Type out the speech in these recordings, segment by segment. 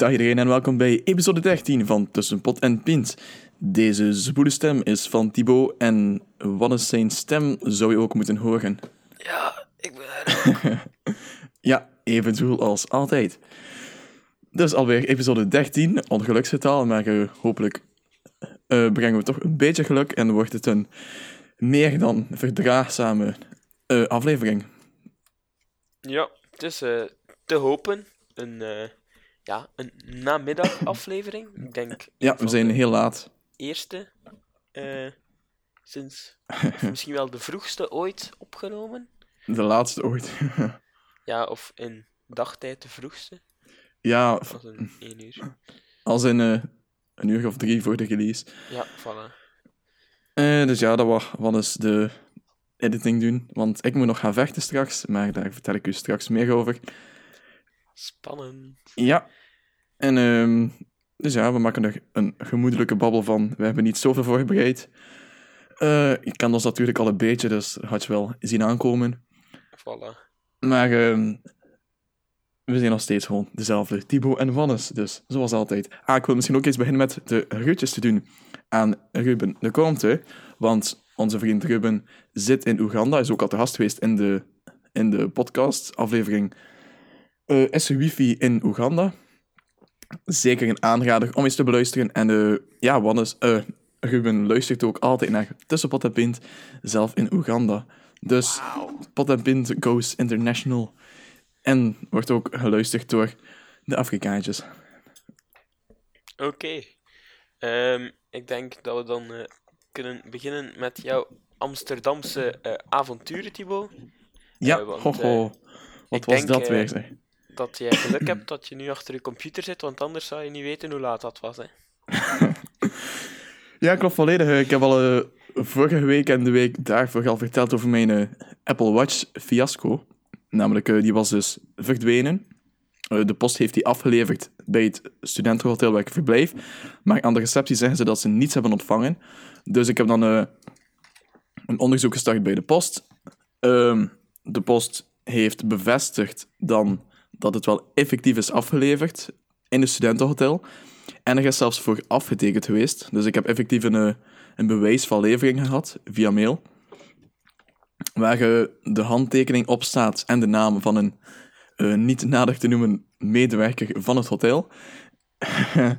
Dag iedereen en welkom bij episode 13 van Tussen Pot en Pint. Deze zwoele stem is van Thibaut en wat is zijn stem zou je ook moeten horen. Ja, ik ben er. Ja, even zwoel als altijd. Dus alweer episode 13, ongeluksgetal, maar eh, hopelijk eh, brengen we toch een beetje geluk en wordt het een meer dan verdraagzame eh, aflevering. Ja, het is te hopen. Een, ja, een namiddagaflevering. Ik denk Ja, we zijn heel laat. eerste eh, sinds misschien wel de vroegste ooit opgenomen. De laatste ooit. Ja, of in dagtijd de vroegste. ja, was een één uur. als in eh, een uur of drie voor de release. Ja, voilà. Eh, dus ja, dat was wat is de editing doen. Want ik moet nog gaan vechten straks, maar daar vertel ik u straks meer over. Spannend. Ja. En ehm, dus ja, we maken er een gemoedelijke babbel van. We hebben niet zoveel voorbereid. Eh ik ken ons natuurlijk al een beetje, dus had je wel zien aankomen. Voilà. Maar ehm, we zijn nog steeds gewoon dezelfde Thibaut en Wannes, dus zoals altijd. Ah, ik wil misschien ook eens beginnen met de groetjes te doen aan Ruben de Comte, want onze vriend Ruben zit in Oeganda, is ook al te gast geweest in de, in de podcast-aflevering eh, Is wifi in Oeganda? Zeker een aanrader om eens te beluisteren. En eh, ja, Wannes, eh, Ruben luistert ook altijd naar Tussen Pot en Pint, zelf in Oeganda. Dus Pot en Pint goes international. En wordt ook geluisterd door de Afrikaantjes. Oké. Ehm, ik denk dat we dan kunnen beginnen met jouw Amsterdamse avonturen, Thibaut. Ja, want, eh, Wat was denk, dat weer, zeg. Dat jij geluk hebt dat je nu achter je computer zit, want anders zou je niet weten hoe laat dat was. Hè. Ja, klopt volledig. Eh, Ik heb al eh, vorige week en de week daarvoor al verteld over mijn eh, Apple Watch fiasco. Namelijk, die was dus verdwenen. De post heeft die afgeleverd bij het studentenhotel waar ik verblijf. Maar aan de receptie zeggen ze dat ze niets hebben ontvangen. Dus ik heb dan een onderzoek gestart bij de post. Ehm, de post heeft bevestigd dan dat het wel effectief is afgeleverd in het studentenhotel. En er is zelfs voor afgetekend geweest. Dus ik heb effectief een, eh, een bewijs van levering gehad via mail. Waar eh, de handtekening op staat en de naam van een eh, niet nader te noemen medewerker van het hotel.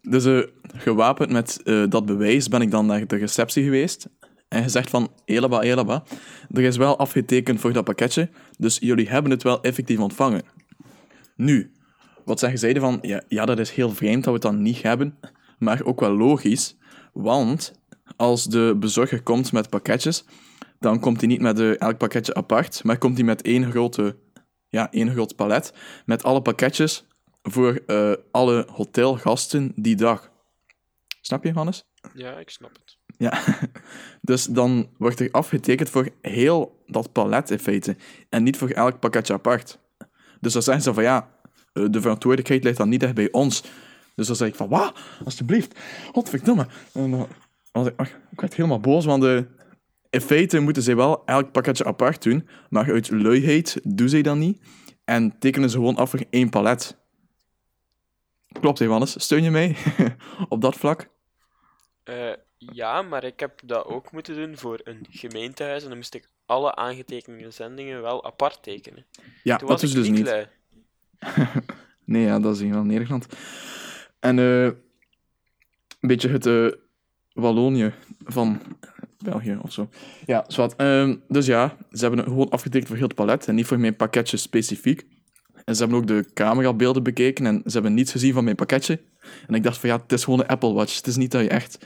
dus eh, gewapend met dat bewijs ben ik dan naar de receptie geweest. En gezegd van, elaba, elaba, er is wel afgetekend voor dat pakketje, dus jullie hebben het wel effectief ontvangen. Nu, wat zij van, ja, ja, dat is heel vreemd dat we het dan niet hebben, maar ook wel logisch, want als de bezorger komt met pakketjes, dan komt hij niet met eh, elk pakketje apart, maar komt hij met één, grote, ja, één groot palet met alle pakketjes voor eh, alle hotelgasten die dag. Snap je, Hannes? Ja, ik snap het. Ja, dus dan wordt er afgetekend voor heel dat palet in feite. En niet voor elk pakketje apart. Dus dan zeggen ze van ja, eh, de verantwoordelijkheid ligt dan niet echt bij ons. Dus dan zeg ik van, wat? Alsjeblieft, godverdomme. En dan was ik, ach, ik werd helemaal boos, want eh, in feite moeten ze wel elk pakketje apart doen, maar uit luiheid doen ze dat niet. En tekenen ze gewoon af voor één palet. Klopt, Johannes? Steun je mij op dat vlak? Eh, ja, maar ik heb dat ook moeten doen voor een gemeentehuis en dan moest ik alle aangetekende zendingen wel apart tekenen. Ja, Toen dat was is dus niet. Nee, ja, dat is in wel Nederland. En eh, een beetje het eh, Wallonië van België of zo. Ja, zwart. Ehm, dus ja, ze hebben het gewoon afgetekend voor heel het palet en niet voor mijn pakketje specifiek. En ze hebben ook de camerabeelden bekeken en ze hebben niets gezien van mijn pakketje. En ik dacht van ja, het is gewoon een Apple Watch. Het is niet dat je echt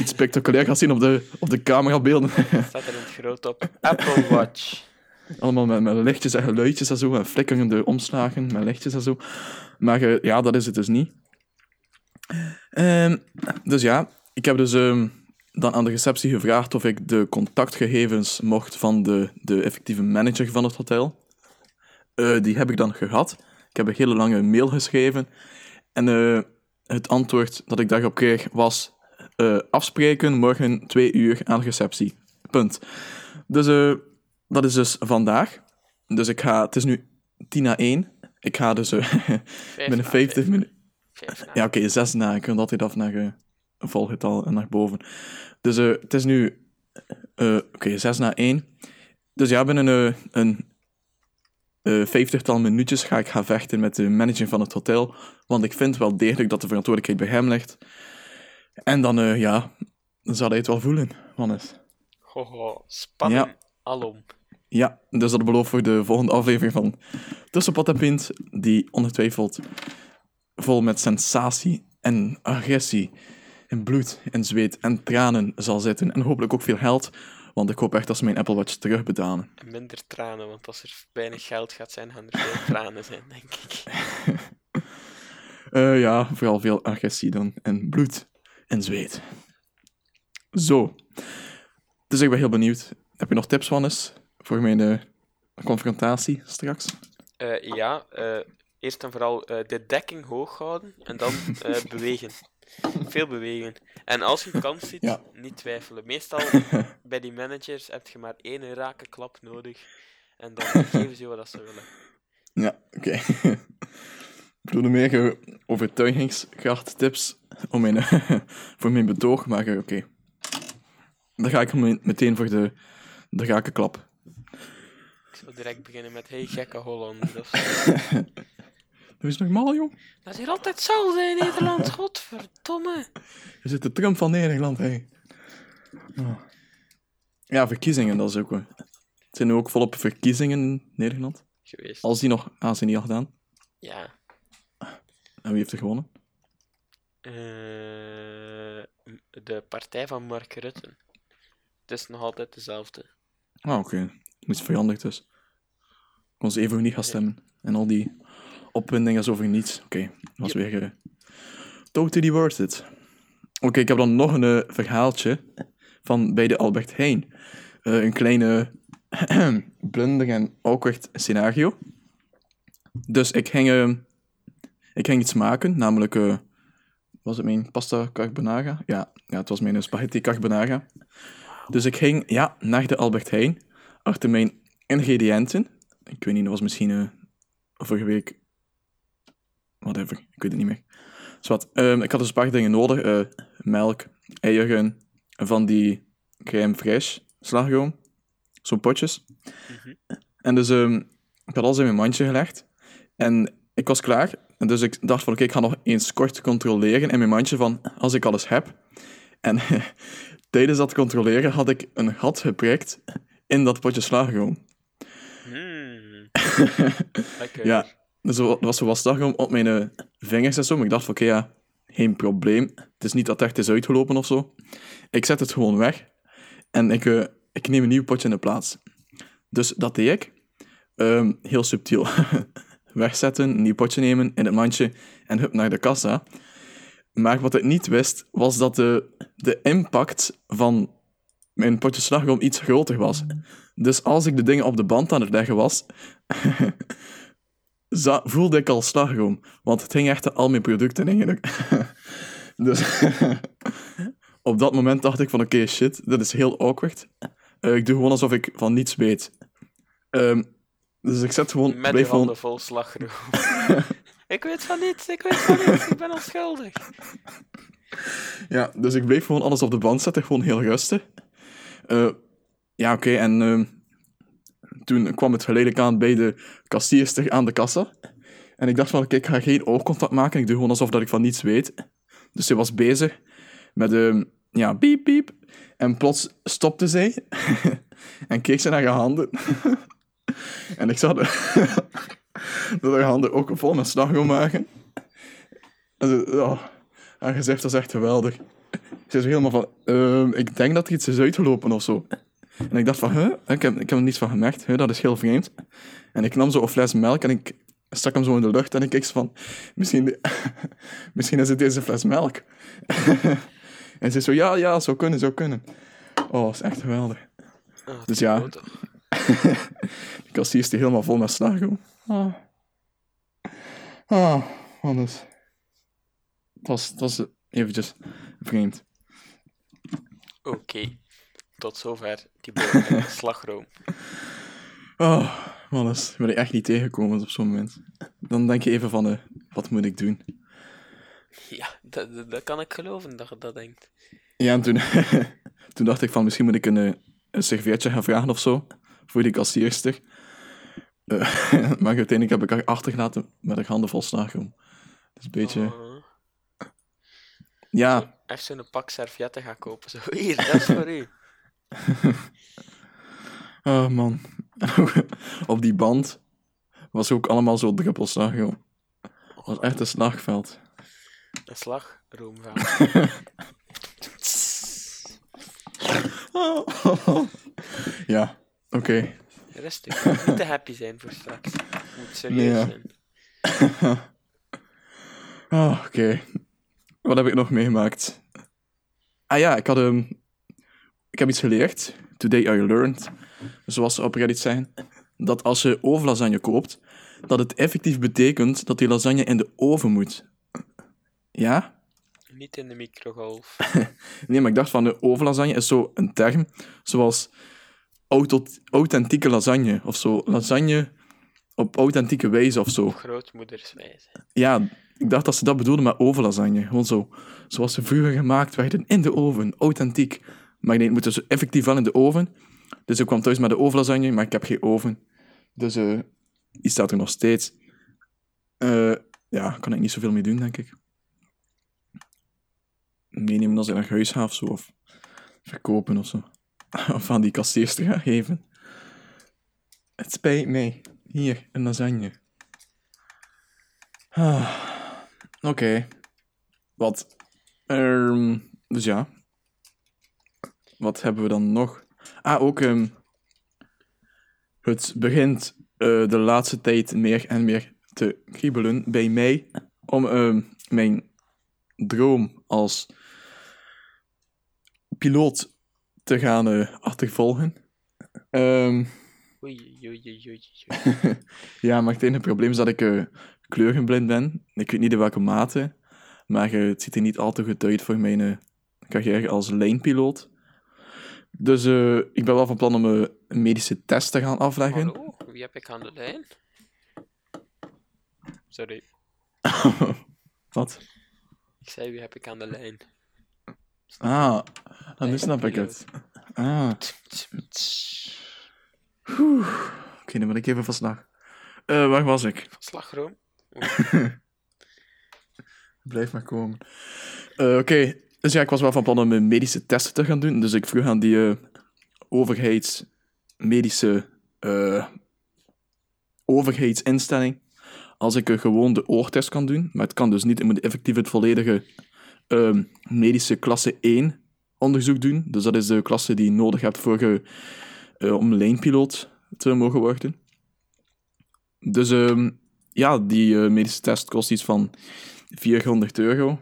iets spectaculair gaat zien op de, op de camerabeelden. Staat er in het groot op. Apple Watch. Allemaal met, met lichtjes en geluidjes en zo, en flikkerende omslagen met lichtjes en zo. Maar eh, ja, dat is het dus niet. Ehm, dus ja, ik heb dus ehm, dan aan de receptie gevraagd of ik de contactgegevens mocht van de, de effectieve manager van het hotel. Eh, die heb ik dan gehad. Ik heb een hele lange mail geschreven. En eh, het antwoord dat ik daarop kreeg was eh, afspreken morgen twee uur aan de receptie. Punt. Dus dat is dus vandaag. Dus ik ga, het is nu tien na één. Ik ga dus binnen na 50 vijf. minuten. Ja, oké, zes na. Ik kan altijd af naar een volgetal en naar boven. Dus het is nu, oké, zes na één. Dus ja, binnen eh, een eh, vijftigtal minuutjes ga ik gaan vechten met de manager van het hotel. Want ik vind wel degelijk dat de verantwoordelijkheid bij hem ligt. En dan, eh, ja, dan zal hij het wel voelen, Wannes. Hoho, spannend. Ja. Alom. Ja, dus dat belooft voor de volgende aflevering van Tussen Pot en Pint, die ongetwijfeld vol met sensatie en agressie en bloed en zweet en tranen zal zitten. En hopelijk ook veel geld, want ik hoop echt dat ze mijn Apple Watch terugbetalen. En minder tranen, want als er weinig geld gaat zijn, gaan er veel tranen zijn, denk ik. Eh, ja, vooral veel agressie dan. En bloed en zweet. Zo. Dus ik ben heel benieuwd. Heb je nog tips, Wannes, voor mijn eh, confrontatie straks? Eh, ja, eerst en vooral de dekking hoog houden en dan bewegen. Veel bewegen. En als je kans ziet, Ja. niet twijfelen. Meestal bij die managers heb je maar één rake klap nodig en dan geven ze je wat ze willen. Ja, oké. ik bedoelde meer eh, overtuigingskracht tips om mijn, voor mijn betoog, maar oké. Dan ga ik me- meteen voor de, de rakenklap. Ik zal direct beginnen met hey gekke Hollander of zo. Dat is normaal, jong. Dat is hier altijd hetzelfde in Nederland, godverdomme. Je zit de Trump van Nederland, hé. Oh. Ja, verkiezingen, dat is ook wel. Het zijn nu ook volop verkiezingen in Nederland. Geweest. Als die nog... Ah, zijn die al gedaan? Ja. En wie heeft er gewonnen? Eh, de partij van Mark Rutte. Het is nog altijd dezelfde. Ah, oké. Moet veranderd dus. Ik kon ze even niet gaan stemmen. En al die opwindingen over niets. Oké, dat was weer... eh, totally worth it. Oké, ik heb dan nog een eh, verhaaltje van bij de Albert Heijn. Eh, een kleine blunder en awkward scenario. Dus ik ging, eh, ik ging iets maken, namelijk... was het mijn pasta carbonara? Ja, ja, het was mijn spaghetti carbonara. Dus ik ging ja, naar de Albert Heijn, achter mijn ingrediënten. Ik weet niet, dat was misschien vorige week... Whatever, ik weet het niet meer. Dus wat, ehm, ik had dus een paar dingen nodig. eh, melk, eieren, van die crème fraîche slagroom. Zo'n potjes. En dus ehm, ik had alles in mijn mandje gelegd. En ik was klaar. En dus ik dacht van, oké, ik ga nog eens kort controleren in mijn mandje van, als ik alles heb. En tijdens dat controleren had ik een gat geprikt in dat potje slagroom. Lekker. Ja, dus er was zo wat op mijn eh, vingers en zo. Maar ik dacht van, oké, ja, geen probleem. Het is niet dat het echt is uitgelopen of zo. Ik zet het gewoon weg. En ik, eh, ik neem een nieuw potje in de plaats. Dus dat deed ik. Ehm, heel subtiel. Wegzetten, een nieuw potje nemen in het mandje en hup naar de kassa. Maar wat ik niet wist, was dat de, de impact van mijn potje slagroom iets groter was. Dus als ik de dingen op de band aan het leggen was, voelde ik al slagroom. Want het ging echt al mijn producten eigenlijk. dus op dat moment dacht ik van oké, shit, dit is heel awkward. Eh, ik doe gewoon alsof ik van niets weet. Ehm, dus ik zet gewoon... Met handen vol slagroom. ik weet van niets, ik weet van niets, ik ben onschuldig. Ja, dus ik bleef gewoon alles op de band zetten, gewoon heel rustig. Eh, ja, oké, en ehm, toen kwam het geleidelijk aan bij de kassierster aan de kassa. En ik dacht van, oké, ik ga geen oogcontact maken, ik doe gewoon alsof dat ik van niets weet. Dus ze was bezig met, ehm ja, piep, piep. En plots stopte zij en keek ze naar haar handen. en ik zag dat haar handen ook vol met slagroom waren. En ze, oh, haar gezicht was echt geweldig. Ze is helemaal van, ehm, ik denk dat er iets is uitgelopen of zo. En ik dacht van, huh? Ik heb, ik heb er niets van gemerkt. Huh, dat is heel vreemd. En ik nam zo een fles melk en ik stak hem zo in de lucht en ik keek zo van, misschien, misschien is het deze fles melk. en ze zo, ja, ja, zou kunnen, zou kunnen. Oh, dat is echt geweldig. Ah, Dus ja. De kassier is die helemaal vol met slagroom. Ah. Ah, anders. Het was, het was eventjes vreemd. Oké. Tot zover die slagroom. Oh, mannes. Ik ben er echt niet tegengekomen op zo'n moment. Dan denk je even van, eh, wat moet ik doen? Ja, dat, dat, dat kan ik geloven dat je dat denkt. Ja, en toen, toen dacht ik van, misschien moet ik een, eh, een servetje gaan vragen of zo. Voor die kassierster. Eh, maar uiteindelijk heb ik haar achtergelaten met haar handen vol slagroom. Dat is een beetje... Oh. Ja, Even zo'n pak servetten gaan kopen. Zo, hier, dat is voor u. oh man. op die band was ook allemaal zo druppels slagroom. Het was echt een slagveld. Een slagroomveld. ja, oké. Rustig. Niet te happy zijn voor straks. Moet serieus Nee, ja. zijn. Ah, oké. Wat heb ik nog meegemaakt? Ah ja, ik had um, ik heb iets geleerd. Today I learned, zoals ze op Reddit zijn, dat als je overlasagne koopt, dat het effectief betekent dat die lasagne in de oven moet. Ja? Niet in de microgolf. Nee, maar ik dacht van de overlasagne is zo een term, zoals authentieke lasagne, of zo. Lasagne op authentieke wijze of zo. Grootmoederswijze. Ja, ik dacht dat ze dat bedoelden met ovenlasagne. Gewoon zo, zoals ze vroeger gemaakt werden in de oven, authentiek. Maar het moet dus effectief wel in de oven. Dus ik kwam thuis met de ovenlasagne, maar ik heb geen oven. Dus eh die staat er nog steeds. Eh ja, kan ik niet zoveel mee doen, denk ik. Meenemen als ik naar huis of zo, of verkopen of zo. Of aan die kassierster gaan geven. Het spijt mij. Hier, een lasagne. Ah, Oké. Wat? Ehm, dus ja. Wat hebben we dan nog? Ah, ook. ehm, het begint eh, de laatste tijd meer en meer te kriebelen bij mij om ehm, mijn droom als piloot te gaan eh, achtervolgen. Ehm, Oei, oei, oei, oei. ja, maar het enige probleem is dat ik eh, kleurenblind ben. Ik weet niet in welke mate, maar het ziet er niet al te goed uit voor mijn carrière als lijnpiloot. Dus eh, ik ben wel van plan om eh, een medische test te gaan afleggen. Hallo, wie heb ik aan de lijn? Sorry, Wat? ik zei wie heb ik aan de lijn? Ah, dan nu snap ik het. Ah, oké, dan ben ik even van slag. Eh, waar was ik? Slagroom? Blijf maar komen. Oké, dus ja, ik was wel van plan om een medische testen te gaan doen. Dus ik vroeg aan die eh, overheidsmedische eh, overheidsinstelling als ik eh, gewoon de oortest kan doen. Maar het kan dus niet. Ik moet effectief het volledige ehm, medische klasse 1 onderzoek doen. Dus dat is de klasse die je nodig hebt voor eh, om lijnpiloot te mogen worden. Dus ehm, ja, die medische test kost iets van 400 euro.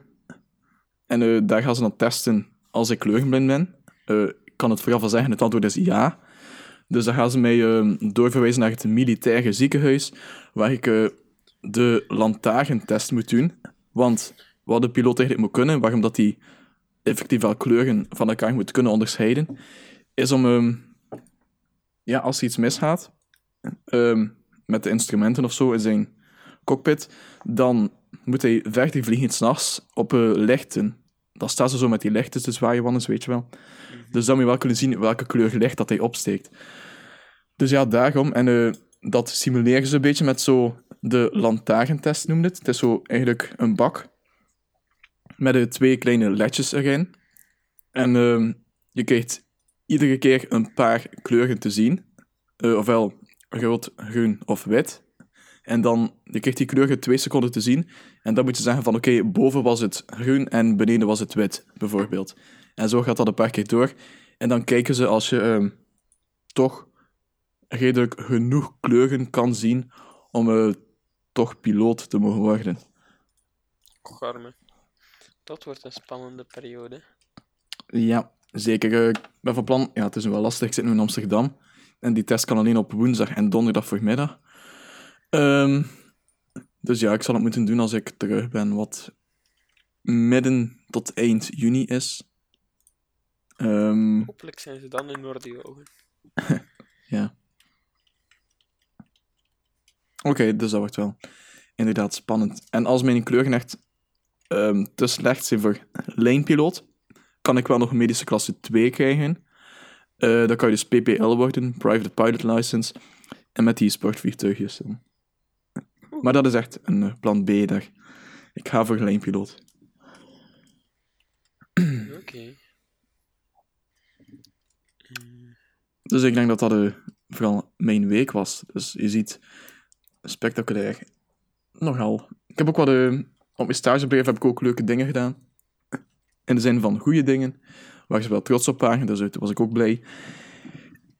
En eh, daar gaan ze dan testen als ik kleurenblind ben. Eh, ik kan het vooraf al zeggen, het antwoord is ja. Dus dan gaan ze mij eh, doorverwijzen naar het militaire ziekenhuis, waar ik eh, de lantaarntest moet doen. Want wat de piloot eigenlijk moet kunnen, waarom dat hij effectief wel kleuren van elkaar moet kunnen onderscheiden, is om, ehm, ja, als er iets misgaat, ehm, met de instrumenten of zo in zijn cockpit, dan moet hij verder vliegen s'nachts op eh, lichten. Dan staan ze zo met die lichten te zwaaien, wannes, weet je wel. Dus dan moet je wel kunnen zien welke kleur licht dat hij opsteekt. Dus ja, daarom. En eh, dat simuleren ze een beetje met zo de lantaarntest, noemde het. Het is zo eigenlijk een bak met eh, twee kleine ledjes erin. En ehm, je krijgt iedere keer een paar kleuren te zien. Eh, ofwel rood, groen of wit. En dan je krijgt die kleuren twee seconden te zien. En dan moet je zeggen van oké, boven was het groen en beneden was het wit, bijvoorbeeld. En zo gaat dat een paar keer door. En dan kijken ze als je ehm, toch redelijk genoeg kleuren kan zien om eh, toch piloot te mogen worden. Garme. Dat wordt een spannende periode. Ja, zeker. eh, Ik ben van plan... Ja, het is wel lastig. Ik zit nu in Amsterdam. En die test kan alleen op woensdag en donderdag voormiddag. Ehm, dus ja, ik zal het moeten doen als ik terug ben, wat midden tot eind juni is. Ehm, Hopelijk zijn ze dan in orde ogen. ja. Oké, dus dat wordt wel inderdaad spannend. En als mijn kleuren echt ehm, te slecht zijn voor lijnpiloot, kan ik wel nog een medische klasse 2 krijgen. Eh, dan kan je dus PPL worden, Private Pilot License, en met die sportvliegtuigjes. dan. Maar dat is echt een eh, plan B daar. Ik ga voor lijnpiloot. Oké. Dus ik denk dat dat eh, vooral mijn week was. Dus je ziet, spectaculair. Nogal. Ik heb ook wat... eh, op mijn stagebedrijf heb ik ook leuke dingen gedaan. In de zin van goede dingen. Waar ze wel trots op waren, dus daar was ik ook blij.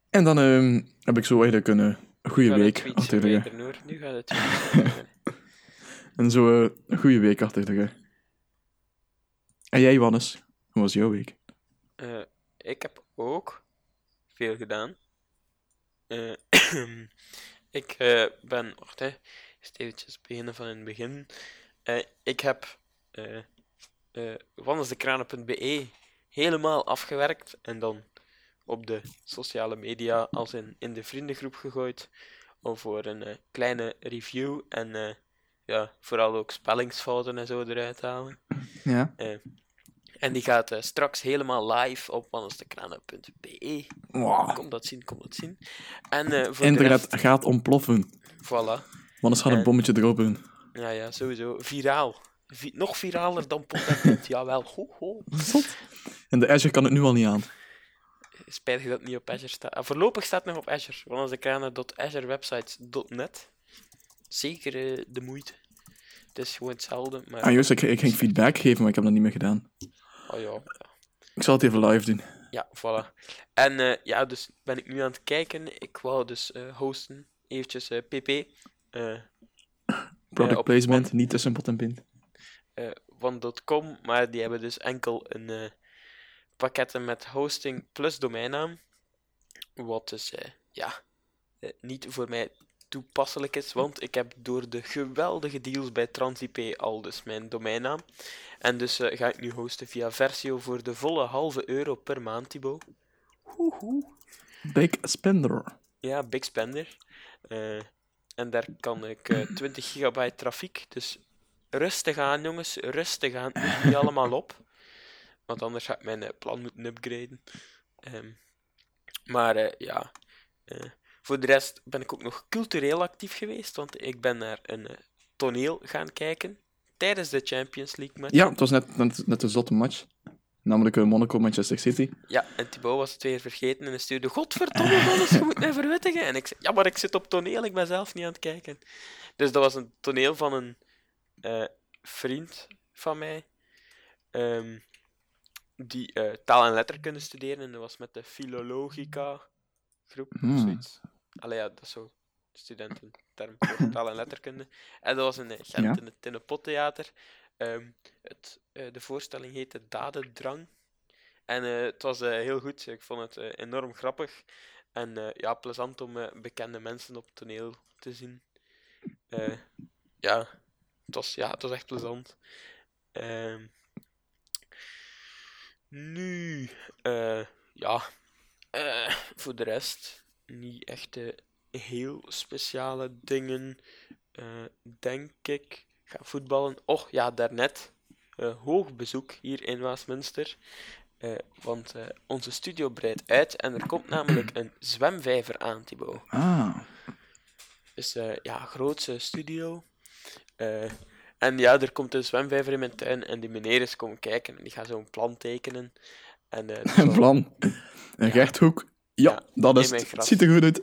En dan heb ik zo eigenlijk een eh, de week achter de rug. Nu gaat het. En zo eh, een goede week achter de rug. En jij, Wannes? Hoe was jouw week? Eh, ik heb ook veel gedaan. Eh, ik eh, ben, wacht hè, eventjes beginnen van in het begin. Eh, ik heb eh eh wannesdekranen.be helemaal afgewerkt en dan op de sociale media als in, in de vriendengroep gegooid om voor een eh, kleine review en eh, ja, vooral ook spellingsfouten en zo eruit te halen. Ja. Eh, en die gaat straks helemaal live op wannesdekranen.be. Wow. Kom dat zien, kom dat zien. En voor de Internet rest, gaat ontploffen. voilà. Wannes gaat een bommetje droppen. Ja, ja, sowieso. Viraal. Vi- nog viraler dan Pot Jawel, ho, ho. En de Azure kan het nu al niet aan. Spijtig dat het niet op Azure staat. Ah, voorlopig staat het nog op Azure. Wannesdekranen.azurewebsites.net. Zeker eh, de moeite. Het is gewoon hetzelfde, maar... Ah, juist, ik, ik ging feedback geven, maar ik heb dat niet meer gedaan. Oh ja, Ik zal het even live doen. Ja, voilà. En eh, ja, dus ben ik nu aan het kijken. Ik wou dus eh, hosten, eventjes pp. Product op placement, niet tussen pot en pint. eh, van.com, maar die hebben dus enkel een pakketten met hosting plus domeinnaam. Wat dus eh, ja, eh, niet voor mij toepasselijk is, want ik heb door de geweldige deals bij TransIP al dus mijn domeinnaam. En dus eh, ga ik nu hosten via Versio voor de volle halve euro per maand, Thibaut. Hoehoe. Big spender. Ja, Big Spender. En daar kan ik eh, 20 gigabyte trafiek. Dus rustig aan, jongens. Rustig aan. Niet allemaal op. Want anders ga ik mijn eh, plan moeten upgraden. Ehm, maar eh, ja. eh, voor de rest ben ik ook nog cultureel actief geweest. Want ik ben naar een toneel gaan kijken. Tijdens de Champions League match. Ja, het was net, net, net een zotte match. Namelijk Monaco-Manchester City. Ja, en Thibaut was het weer vergeten en hij stuurde Godverdomme, alles, je moet mij verwittigen. En ik zei, ja, maar ik zit op toneel, ik ben zelf niet aan het kijken. Dus dat was een toneel van een vriend van mij, ehm, die eh, taal en letterkunde studeerde. En dat was met de Philologica groep, of Hmm. zoiets. Allee, ja, dat is zo studententerm voor taal en letterkunde. En dat was in eh, Gent, Ja. in het Tinnepot Theater. Ehm, het, eh, de voorstelling heette Dadendrang. En het was heel goed. Ik vond het enorm grappig. En ja, plezant om bekende mensen op toneel te zien. Ja, het was, ja, het was echt plezant. Ehm, nu, eh, ja, eh, voor de rest niet echt heel speciale dingen, eh, denk ik. Ga voetballen. Och ja, daarnet. hoog bezoek hier in Westminster. Eh, want onze studio breidt uit en er komt namelijk een zwemvijver aan, Thibaut. Ah. Dus eh, ja, grootse studio. En ja, er komt een zwemvijver in mijn tuin en die meneer is komen kijken en die gaat zo'n plan tekenen. En, is Een plan. Een rechthoek. Ja, Ja, dat is het. Het ziet er goed uit.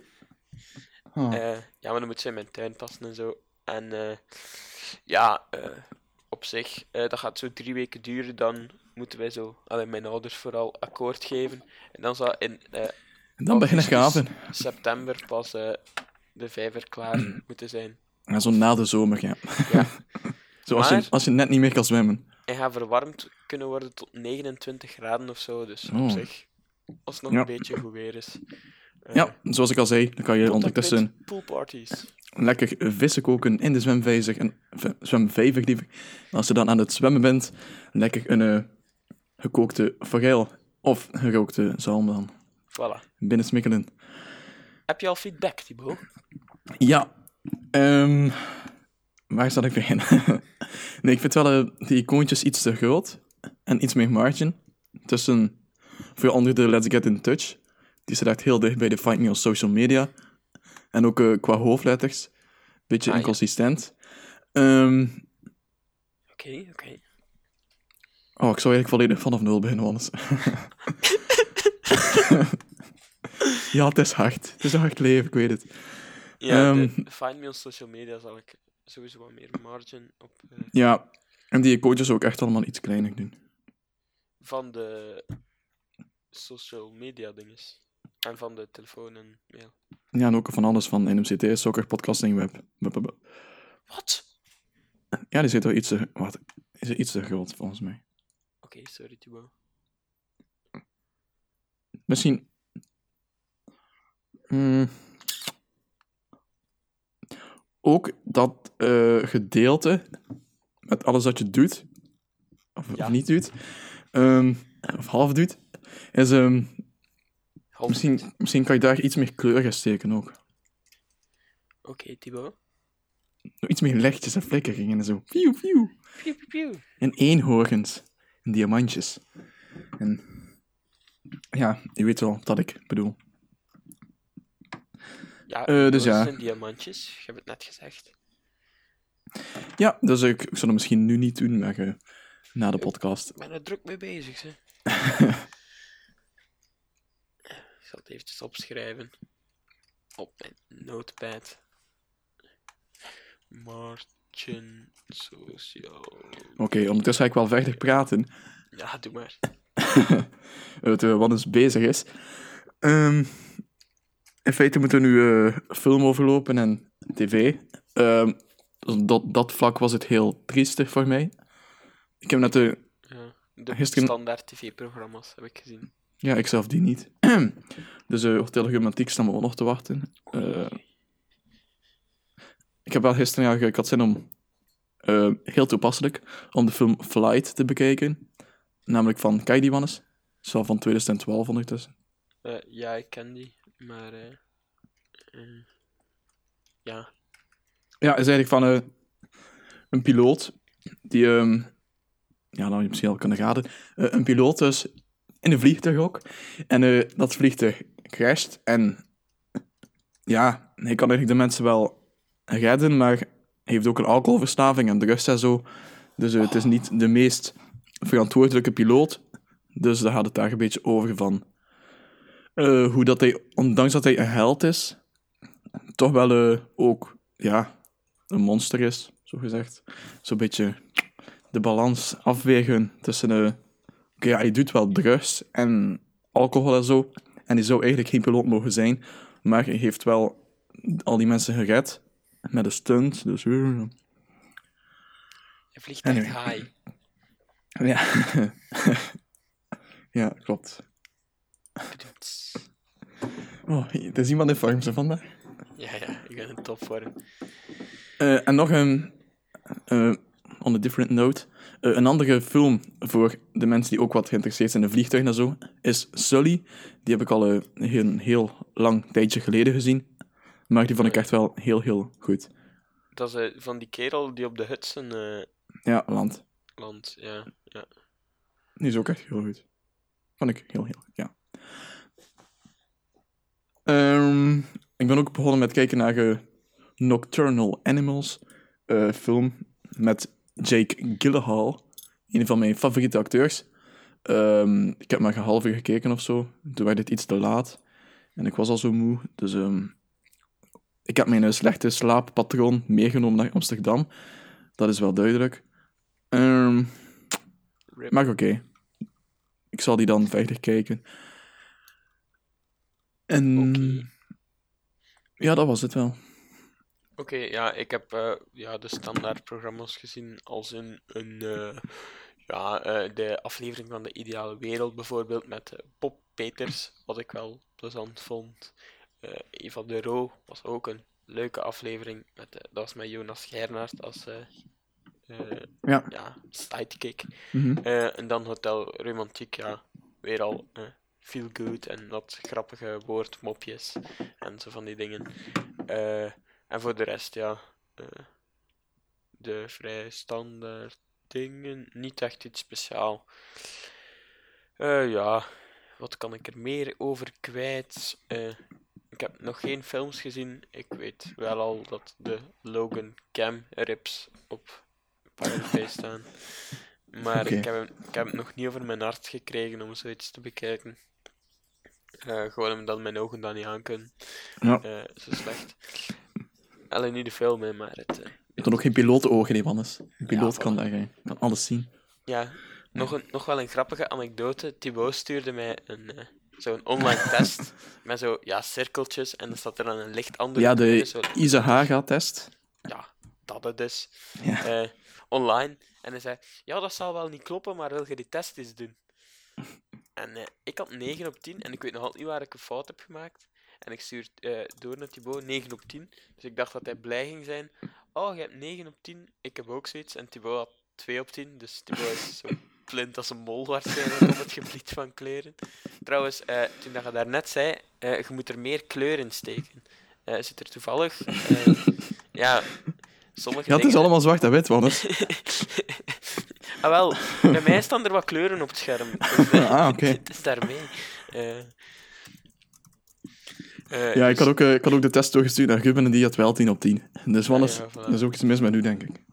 Ah. Eh, ja, maar dan moet ze in mijn tuin passen en zo. En eh, ja, op zich, dat gaat zo drie weken duren. Dan moeten wij zo, allee, mijn ouders vooral, akkoord geven. En dan zal in En dan beginnen gaven. September pas de vijver klaar moeten zijn. Ja, zo na de zomer, ja. Ja. als, je, Maar- als je net niet meer kan zwemmen. Hij gaat verwarmd kunnen worden tot 29 graden of zo. Dus Oh. op zich, als het nog Ja. een beetje goed weer is. Eh, Ja, zoals ik al zei, dan kan je en ondertussen poolparties. lekker vissen koken in de zwemvijzer. En, zwemvijver. En als je dan aan het zwemmen bent, lekker een eh, gekookte forel of gerookte zalm dan Voilà. binnensmikkelen. Heb je al feedback, Thibaut? Ja, ehm, waar zal ik beginnen? nee, ik vind wel eh, die icoontjes iets te groot en iets meer margin. Tussen, voor onder de Let's Get in Touch. Die staat echt heel dicht bij de Find Me on social media. En ook eh, qua hoofdletters. Beetje Ah, ja. inconsistent. Ehm, Oké, oké. oh, ik zou eigenlijk volledig vanaf nul beginnen, anders. ja, het is hard. Het is een hard leven, ik weet het. Ja, Ehm. de Find Me on social media zal ik sowieso wat meer margin op eh, Ja, en die icoontjes ook echt allemaal iets kleiner doen. van de social media dinges. En van de telefoon en mail. Ja, en ook van alles van NMCT, Soccer Podcasting Web. Wat? Ja, die zit wel iets te... Wat? Is iets te groot, volgens mij. Oké, sorry Thibaut. Misschien... Hmm. Ook dat eh, gedeelte met alles wat je doet, of, niet doet, ehm, of half doet, is... ehm, Half misschien, misschien kan je daar iets meer kleur in steken ook. Oké, Thibaut. Iets meer lichtjes en flikkeringen en zo. Piu, piu, piu. En eenhoorns. En diamantjes. En ja, je weet wel wat ik bedoel. Ja, Eh, dus ja. zijn diamantjes. Je hebt het net gezegd. Ja, dus ik, ik zal het misschien nu niet doen, maar eh, na de podcast. Ik ben er druk mee bezig, ze. ik zal het eventjes opschrijven. Op mijn notepad. Martin Social. Oké, ondertussen ga ik wel verder praten. Ja, doe maar. eh, wat dus bezig is. Ehm, in feite moeten we nu eh, film overlopen en tv. Ehm, dat, dat vlak was het heel triestig voor mij. Ik heb net de... Ja. De Gisteren- standaard tv-programma's heb ik gezien. Ja, ik zelf die niet. dus eh Hotel Romantiek staan we ook nog te wachten. Eh, ik heb wel gisteren, ja, ik had zin om... heel toepasselijk, om de film Flight te bekijken. Namelijk van, kijk die wel van 2012 ondertussen. Ja, ik ken die, maar... eh, ja, Ja, is eigenlijk van eh, een piloot die, ehm, ja, nou je misschien al kunnen raden, Eh, een piloot dus in een vliegtuig ook. En dat vliegtuig crasht en ja, hij kan eigenlijk de mensen wel redden, maar hij heeft ook een alcoholverslaving en drugs en zo. Dus het is niet de meest verantwoordelijke piloot. Dus daar gaat het daar een beetje over van eh, hoe dat hij, ondanks dat hij een held is, toch wel eh, ook, ja, een monster is, zo gezegd. Zo'n beetje de balans afwegen tussen... eh Oké, ja, hij doet wel drugs en alcohol en zo. En hij zou eigenlijk geen piloot mogen zijn. Maar hij heeft wel al die mensen gered. Met een stunt, dus... hij vliegt echt high. Ja. ja, klopt. Oh, het is iemand in vorm zo vandaag. Ja, ja, ik ben in topvorm. Eh, en nog een, eh, on a different note, eh, een andere film voor de mensen die ook wat geïnteresseerd zijn in vliegtuigen en zo, is Sully. Die heb ik al een heel lang tijdje geleden gezien. Maar die vond ik echt wel heel, heel goed. Dat is van die kerel die op de Hudson Ja, land. landt. Ja, ja. Die is ook echt heel goed. Vond ik heel, heel goed, ja. Ehm, ik ben ook begonnen met kijken naar eh, Nocturnal Animals, eh, film met Jake Gyllenhaal, een van mijn favoriete acteurs. Ehm, ik heb maar een half uur gekeken of zo, toen werd het iets te laat en ik was al zo moe, dus ehm, ik heb mijn eh, slechte slaappatroon meegenomen naar Amsterdam. Dat is wel duidelijk. Maar oké. Ik zal die dan verder kijken. En ja, dat was het wel. Oké, ja, ik heb eh, ja, de standaard programma's gezien als in een, eh, ja, eh, de aflevering van de Ideale Wereld bijvoorbeeld met Bob Peters, wat ik wel plezant vond. Eva de Roo was ook een leuke aflevering, met, dat was met Jonas Gernaert als Ja. ja, sidekick. Mhm. En dan Hotel Romantiek, ja, weer al feel good en wat grappige woordmopjes en zo van die dingen. Eh, en voor de rest, ja, eh, de vrij standaard dingen, niet echt iets speciaal. Eh, ja, wat kan ik er meer over kwijt? Ik heb nog geen films gezien. Ik weet wel al dat de Logan Cam rips op Pirate staan. Maar ik, heb ik heb hem nog niet over mijn hart gekregen om zoiets te bekijken. Eh, gewoon omdat mijn ogen dat niet aankunnen. Ja. Eh, zo slecht. Alleen niet de film, hè, maar het... eh, Je hebt ook geen pilotenogen, is. Een piloot kan dat, hè. kan alles zien. Ja, nog, een, nog wel een grappige anekdote. Thibaut stuurde mij een, eh, zo'n online test met zo, ja, cirkeltjes en dan staat er dan een licht andere Ja, de zo, Isahaga-test. ja, dat het is. Ja. Eh, online. En hij zei, ja, dat zal wel niet kloppen, maar wil je die test eens doen? En eh, ik had 9 op 10 en ik weet nog altijd niet waar ik een fout heb gemaakt. En ik stuur eh, door naar Thibaut 9 op 10. Dus ik dacht dat hij blij ging zijn. Oh, je hebt 9 op 10. Ik heb ook zoiets. En Thibaut had 2 op 10. Dus Thibaut is zo blind als een mol waarschijnlijk op het gebied van kleuren. Trouwens, eh, toen dat je daarnet zei, je moet er meer kleur in steken. Zit er toevallig... ja, sommige Ja, het is allemaal zwart en wit, Wannes. Ah, wel, bij mij staan er wat kleuren op het scherm. Dus, eh, Ah, oké. Het is daarmee. Eh, eh, Ja, ik dus- had, ook, ik had ook de test doorgestuurd naar Ruben en die had wel 10 op 10. Dus Wannes, ja, voilà. er is ook iets mis met u, denk ik.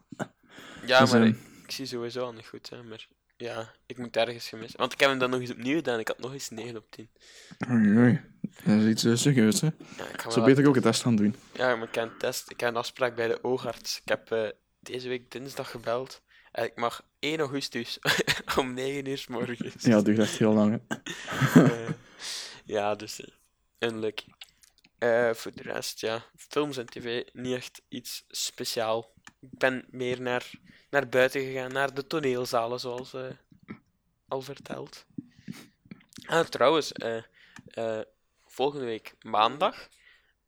Ja, dus, maar ehm, ik, ik zie sowieso al niet goed, hè, maar ja, ik moet ergens gemist. Want ik heb hem dan nog eens opnieuw gedaan, ik had nog eens 9 op 10. Oei, oei. Dat is iets uh, serieus, hè. Ja, Zo wel- beter ook een test gaan doen. Ja, maar ik heb een test, ik heb een afspraak bij de oogarts. Ik heb deze week dinsdag gebeld. En ik mag 1 augustus om 9 uur 's morgens. Ja, duurt echt heel lang. Eh, ja, dus eh, unlucky. Eh, voor de rest, ja, films en tv, niet echt iets speciaal. Ik ben meer naar, naar buiten gegaan, naar de toneelzalen, zoals eh, al verteld. Ah, trouwens, eh, eh, volgende week maandag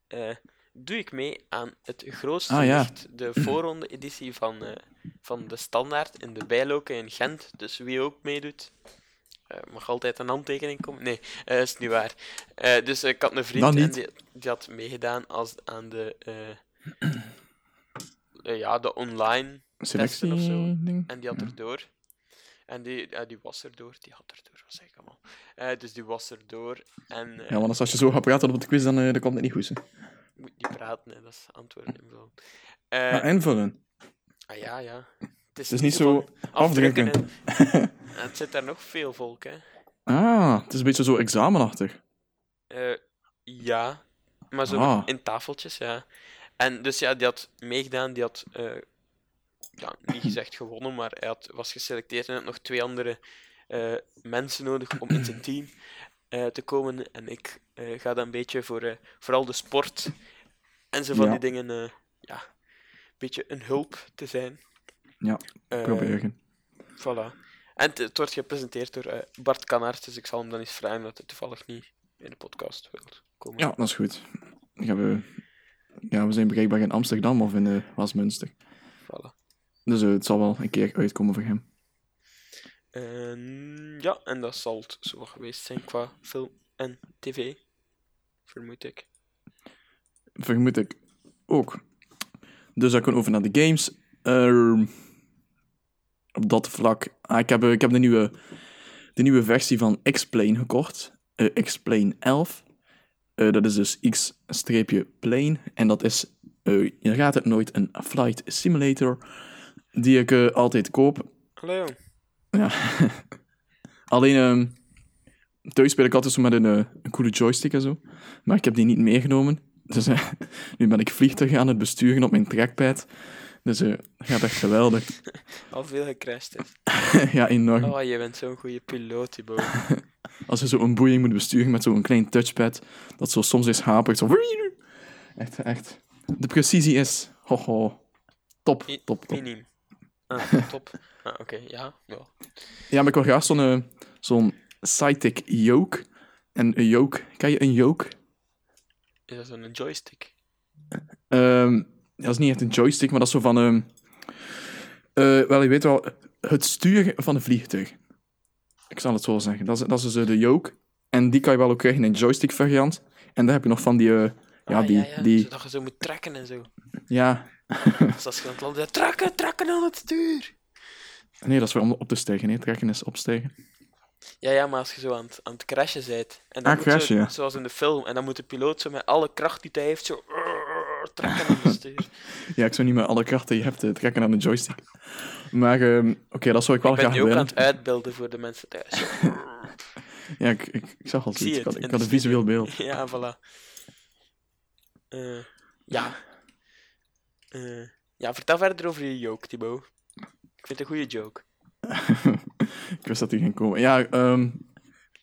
eh, doe ik mee aan het grootste Ah, ja. licht, de voorronde-editie van, eh, van de Standaard in de Bijloken in Gent. Dus wie ook meedoet, eh, mag altijd een handtekening komen. Nee, eh is niet waar. Eh, dus ik had een vriend en die, die had meegedaan als, aan de, ja, de online Selectie of zo. ding. en die had erdoor. En die, ja, die was erdoor. Die had erdoor, wat zeg ik allemaal. Dus die was erdoor. En eh, Ja, want als je zo gaat praten op de quiz, dan, dan komt het niet goed, hè. moet niet praten, hè, dat is antwoorden invullen. Ja, invullen. Ah ja, ja. Het is, Het is niet zo afdrukken. en- en het zit daar nog veel volk, hè. Ah, het is een beetje zo examenachtig. Eh, ja, maar zo Ah. in tafeltjes, ja. En dus ja, die had meegedaan, die had eh, ja, niet gezegd gewonnen, maar hij had, was geselecteerd en had nog twee andere eh, mensen nodig om in zijn team te komen. En ik ga dan een beetje voor vooral de sport en zo van Ja. die dingen, ja, beetje een hulp te zijn. Ja, Eh, Proberen. Voilà. En het, wordt gepresenteerd door eh, Bart Kanaert, dus ik zal hem dan eens vragen dat hij toevallig niet in de podcast wilt komen. Ja, dat is goed. Dan gaan we... Ja, we zijn bereikbaar in Amsterdam of in uh, Westminster. Voilà. Dus eh, het zal wel een keer uitkomen voor hem. En, ja, en dat zal het zo geweest zijn qua film en tv, vermoed ik. Vermoed ik ook. Dus dan kunnen we over naar de games. Ehm, op dat vlak... Ah, ik, heb, eh, ik heb de nieuwe, de nieuwe versie van X-Plane gekocht. Eh, X-Plane 11. Eh, dat is dus X-Plane. En dat is, je raadt het nooit, een flight simulator. Die ik altijd koop. Hallo. Ja. Alleen, ehm thuis speel ik altijd zo met een, een coole joystick en zo. Maar ik heb die niet meegenomen. Dus eh, nu ben ik vliegtuig aan het besturen op mijn trackpad. Dus dat gaat echt geweldig. Al veel gecrashed is. ja, enorm. Oh, je bent zo'n goede piloot. Als je zo een boeing moet besturen met zo'n klein touchpad, dat zo soms is hapert. Zo... Echt, echt. De precisie is... Ho, ho. Top, Mi- top, top. Minim. Ah, top. Ah, oké, ja. ja. Ja, maar ik wil graag zo'n eh, zo'n yoke. En een yoke... Ken je een yoke? Is dat zo'n joystick? Ehm, dat is niet echt een joystick, maar dat is zo van... eh, wel, je weet wel, het sturen van een vliegtuig. Ik zal het zo zeggen. Dat is, dat is dus eh, de yoke. En die kan je wel ook krijgen in een joystick variant. En daar heb je nog van die... eh, ja, Ah, die... ja, ja. die Zodat je zo moet trekken en zo. ja. Dus als je aan het landen bent, trekken, trekken aan het stuur. Nee, dat is voor om op te stijgen. Nee, trekken is opstijgen. Ja, ja, maar als je zo aan het, aan het crashen bent. En dan Ah, moet zo- crashen, ja. Zoals in de film. En dan moet de piloot zo met alle kracht die hij heeft, zo trekken aan het stuur. Ja, ik zou niet met alle krachten die je hebt eh, trekken aan de joystick. Maar ehm, oké, dat zou ik wel Ik ben graag nu ook aan willen. het uitbeelden voor de mensen thuis. Ja, ik, ik, ik zag al Ik zoiets. Ik had, het ik had de een visueel beeld. Ja, voilà. Eh, ja. Eh, ja, vertel verder over je joke, Thibaut. Ik vind het een goede joke. ik wist dat die ging komen. Ja, ehm,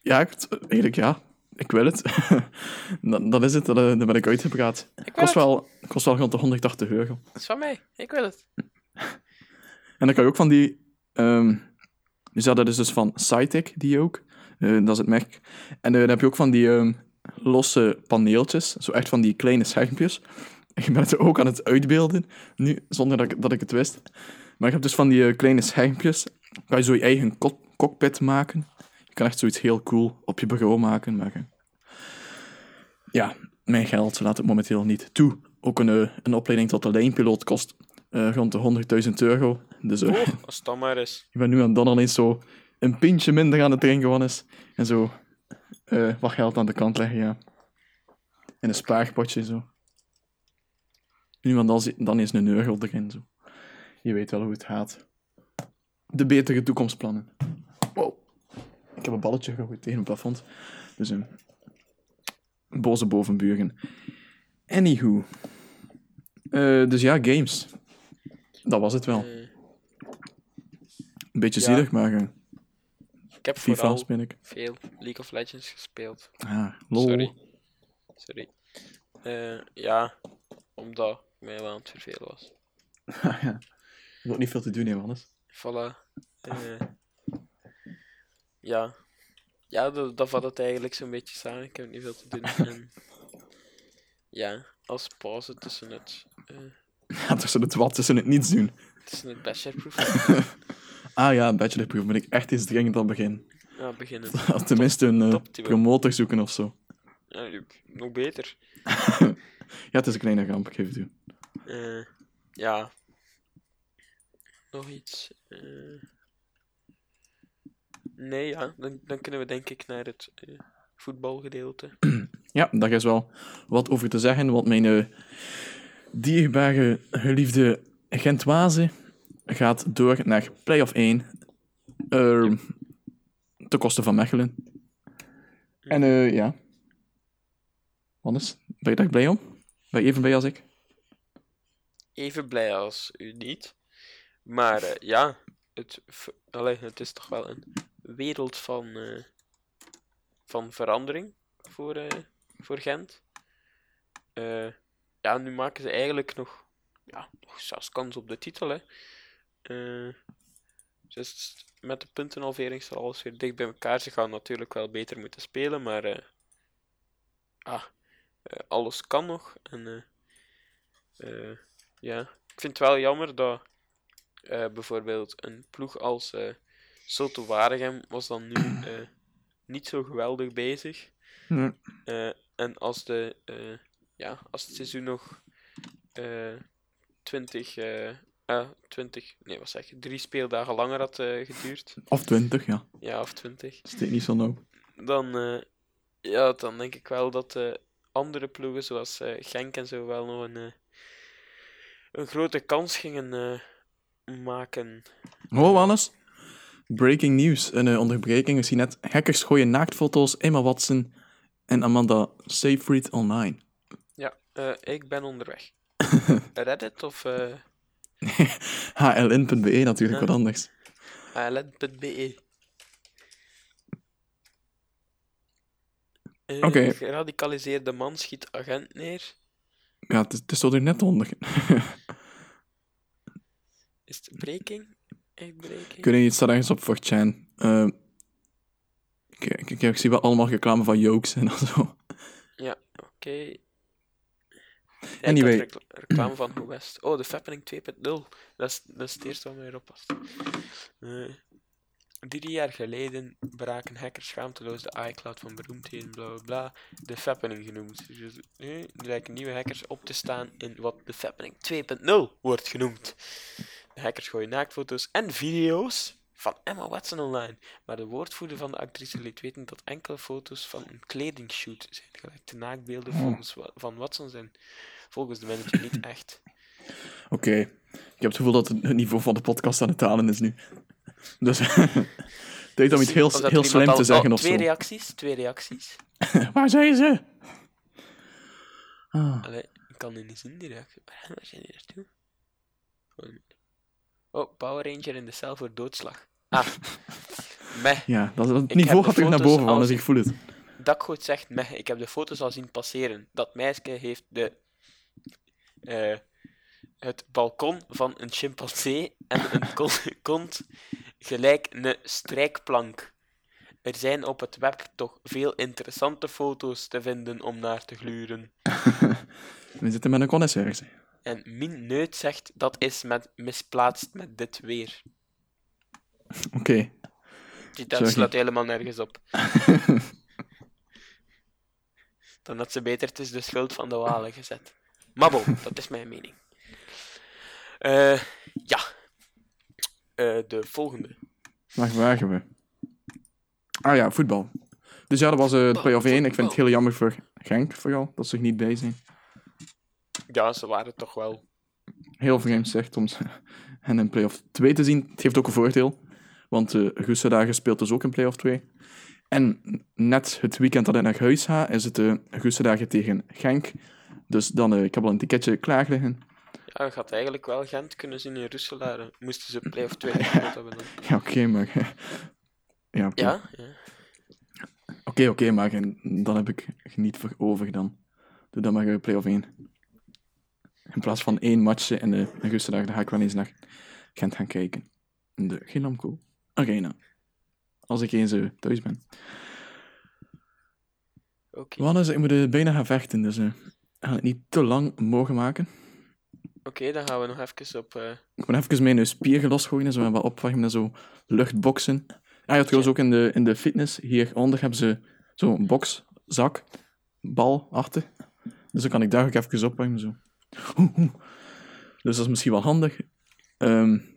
ja ik, eigenlijk ja. Ik wil het. dat, dat is het, dat, eh, ben ik uitgepraat. Ik Kost het. wel, kost wel rond de 180 euro. Dat is van mij. Ik wil het. En dan kan je ook van die... ehm dus ja, dat is dus van Cytec, die ook. Eh, dat is het merk. En eh, dan heb je ook van die ehm, losse paneeltjes. Zo echt van die kleine schermpjes. Ik ben het ook aan het uitbeelden, nu, zonder dat ik, dat ik het wist. Maar je hebt dus van die kleine schermpjes. Kan je zo je eigen co- cockpit maken. Je kan echt zoiets heel cool op je bureau maken. Maar, eh, ja, mijn geld laat het momenteel niet toe. Ook een, eh, een opleiding tot de lijnpiloot kost eh, rond de 100.000 euro. Dus Oh, als het dan maar is. ik ben nu aan dan ineens zo een pintje minder aan het drinken van is. En zo wat geld aan de kant leggen, ja. In een spaarpotje, zo. Nu en dan, is een euro erin, zo. Je weet wel hoe het gaat. De betere toekomstplannen. Wow. Ik heb een balletje gegooid tegen het plafond. Dus een boze bovenburen. Anywho. Eh, dus ja, games. Dat was het wel. Eh, Een beetje ja. zielig, maar eh, ik heb FIFA vooral speel ik. veel League of Legends gespeeld. Ah, lol. Sorry. Sorry. Ja, omdat ik mij wel aan het vervelen was. Ja. Je hebt ook niet veel te doen, hè, Wannes. Voilà. Eh, ja. Ja, dat, dat vat het eigenlijk zo'n beetje samen. Ik heb niet veel te doen. En, ja, als pauze tussen het, eh, Ja, tussen het wat, tussen het niets doen. tussen het bachelorproef. Ah ja, bachelorproef ben ik echt eens dringend aan begin. Ja, beginnen. Tenminste een eh, promotor zoeken of zo. Ja, nog beter. Ja, het is een kleine ramp, ik geef het ja. Nog iets. eh. Nee, ja. Dan, dan kunnen we denk ik naar het eh, voetbalgedeelte. Ja, daar is wel wat over te zeggen, want mijn eh, dierbare, geliefde Gentoise gaat door naar play-off 1. ehm, ten koste van Mechelen. En eh, ja. Wannes, ben je daar blij om? Ben je even blij als ik? Even blij als u niet. Maar eh, ja, het, allee, het is toch wel een wereld van, eh, van verandering voor, eh, voor Gent. Ja, nu maken ze eigenlijk nog, ja, nog zelfs kans op de titel. Hè. Dus met de puntenhalvering zal alles weer dicht bij elkaar. Ze gaan natuurlijk wel beter moeten spelen, maar ah, alles kan nog. En ja, ik vind het wel jammer dat eh, bijvoorbeeld een ploeg als eh Soto Waregem was dan nu eh, niet zo geweldig bezig. Nee. En als, de, ja, als het seizoen nog eh 20, eh, ah, 20, nee wat zeg je, drie speeldagen langer had geduurd, Of 20, ja. ja of 20, Steek niet zo nauw. dan, ja, dan denk ik wel dat andere ploegen zoals Genk en zo wel nog een, een grote kans gingen maken. Oh, Wannes. Breaking news. Een eh, onderbreking. We zien net hackers gooien naaktfoto's. Emma Watson en Amanda Seyfried online. Ja, eh, ik ben onderweg. Reddit of eh HLN.be natuurlijk, wat anders. ALN.be. Eh, Oké. Geradicaliseerde man schiet agent neer. Ja, het, is- het is er net onder. Is het breaking? Echt breaking? Ik weet niet, het staat ergens op 4chan. Eh, kijk, kijk, ik zie wel allemaal reclame van Jokes en zo. Ja, oké. Anyway. reclame van Hoe West. Oh, de Fappening 2.0. Dat is, dat is het eerste wat mij erop past. Eh, drie jaar geleden braken hackers schaamteloos de iCloud van beroemdheden, bla bla bla. De Fappening genoemd. Dus nu lijken nieuwe hackers op te staan in wat de Fappening 2.0 wordt genoemd. De hackers gooien naaktfoto's en video's van Emma Watson online. Maar de woordvoerder van de actrice liet weten dat enkele foto's van een kledingshoot zijn gelekte naaktbeelden volgens Wa- van Watson zijn volgens de manager niet echt. Oké. Ik heb het gevoel dat het niveau van de podcast aan het dalen is nu. Dus tijd om iets heel, er heel iemand slim al- te zeggen oh, of twee zo. reacties, twee reacties. Waar zijn ze? Ah, Allee, ik kan die niet zien, die reactie. Waar waar zijn die naartoe? Oh, Power Ranger in de cel voor doodslag. Ah, meh. ja, dat, dat heb niveau gaat terug naar boven, dus ik voel het. Dakgoot zegt meh. Ik heb de foto's al zien passeren. Dat meisje heeft de, eh, het balkon van een chimpansee en een kon- kont gelijk een strijkplank. Er zijn op het web toch veel interessante foto's te vinden om naar te gluren. We zitten met een connoisseur. En Min Neut zegt dat is met misplaatst met dit weer. Oké. Die Sorry. slaat helemaal nergens op. Dan had ze beter het is de schuld van de walen gezet. Maar bon, dat is mijn mening. Eh, ja. Eh, de volgende. Waar waren we? Ah ja, voetbal. Dus ja, dat was eh, de play-off 1. Ik vind het heel jammer voor Genk, vooral, dat ze er niet bij zijn. Ja, ze waren toch wel. Heel vreemd zegt om hen in play-off 2 te zien. Het heeft ook een voordeel, want uh, speelt dus ook in play-off 2. En net het weekend dat ik naar huis ga, is het uh, tegen Genk. Dus dan, uh, ik heb al een ticketje klaar liggen. Ja, je had eigenlijk wel Gent kunnen zien in Roeselare. Moesten ze play-off 2 gespeeld hebben dan. Ja, oké, okay, maar... ja, oké, Ja, ja. oké, okay, maar dan heb ik niet voor over dan. Doe dan maar uh, play-off 1. In plaats van één matchje in de Goesedagen, dan ga ik wel eens naar Gent gaan kijken. In de Ginamco Arena. Als ik eens uh, thuis ben. Oké. Okay. Wannes, ik moet uh, bijna gaan vechten, dus uh, ik ga het niet te lang mogen maken. Oké, okay, dan gaan we nog even op... Uh... Ik moet even mijn spieren losgooien, zo wat opwarmen en zo luchtboksen. Ah ja, trouwens ook in de, in de fitness, hieronder hebben ze zo'n boxzak, bal achter. Dus dan kan ik daar ook even opwarmen, zo. Dus dat is misschien wel handig. Um,